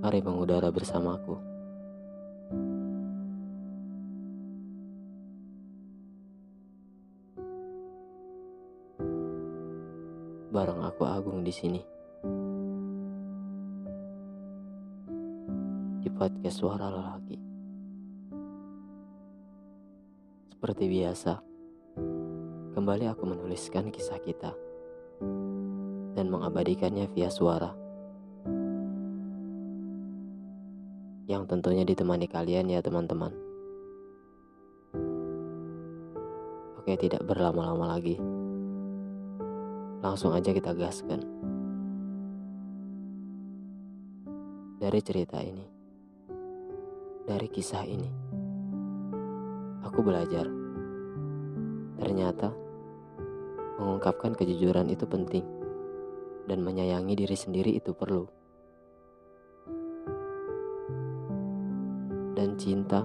Mari mengudara bersamaku. Bareng aku Agung di sini. Di podcast Suara Lelaki. Seperti biasa, kembali aku menuliskan kisah kita dan mengabadikannya via suara. Yang tentunya ditemani kalian ya teman-teman. Oke, tidak berlama-lama lagi. Langsung aja kita gaskan. Dari cerita ini, dari kisah ini, aku belajar. Ternyata mengungkapkan kejujuran itu penting dan menyayangi diri sendiri itu perlu. Dan cinta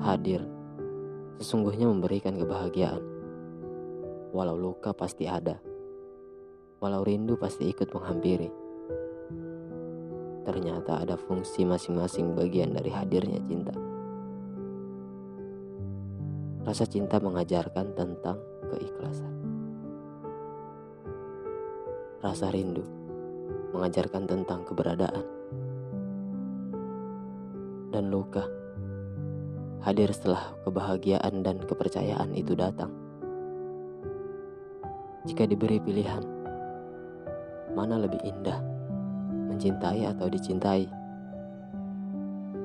hadir sesungguhnya memberikan kebahagiaan. Walau luka pasti ada, walau rindu pasti ikut menghampiri. Ternyata ada fungsi masing-masing bagian dari hadirnya cinta. Rasa cinta mengajarkan tentang keikhlasan. Rasa rindu mengajarkan tentang keberadaan dan luka hadir setelah kebahagiaan dan kepercayaan itu datang. Jika diberi pilihan, mana lebih indah, mencintai atau dicintai?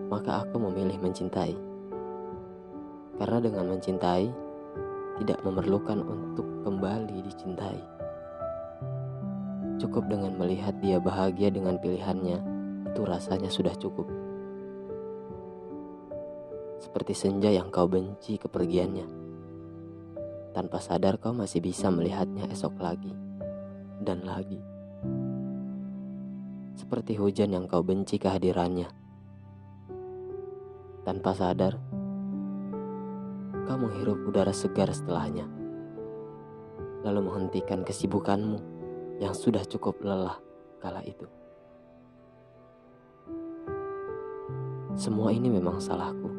Maka aku memilih mencintai. Karena dengan mencintai, tidak memerlukan untuk kembali dicintai. Cukup dengan melihat dia bahagia dengan pilihannya, itu rasanya sudah cukup seperti senja yang kau benci kepergiannya. Tanpa sadar kau masih bisa melihatnya esok lagi dan lagi. Seperti hujan yang kau benci kehadirannya. Tanpa sadar, kau menghirup udara segar setelahnya. Lalu menghentikan kesibukanmu yang sudah cukup lelah kala itu. Semua ini memang salahku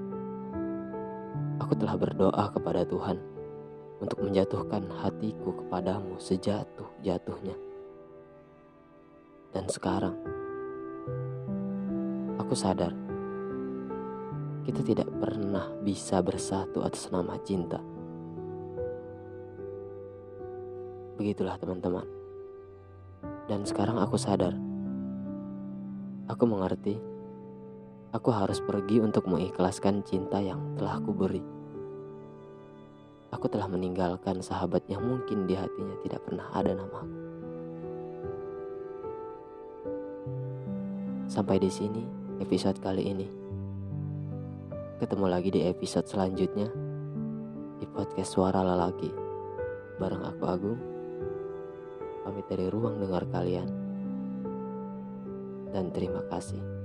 Aku telah berdoa kepada Tuhan untuk menjatuhkan hatiku kepadamu sejatuh-jatuhnya. Dan sekarang, aku sadar kita tidak pernah bisa bersatu atas nama cinta. Begitulah teman-teman. Dan sekarang aku sadar. Aku mengerti Aku harus pergi untuk mengikhlaskan cinta yang telah aku beri. Aku telah meninggalkan sahabat yang mungkin di hatinya tidak pernah ada namaku. Sampai di sini episode kali ini. Ketemu lagi di episode selanjutnya di podcast Suara Lelaki bareng aku Agung. Pamit dari ruang dengar kalian. Dan terima kasih.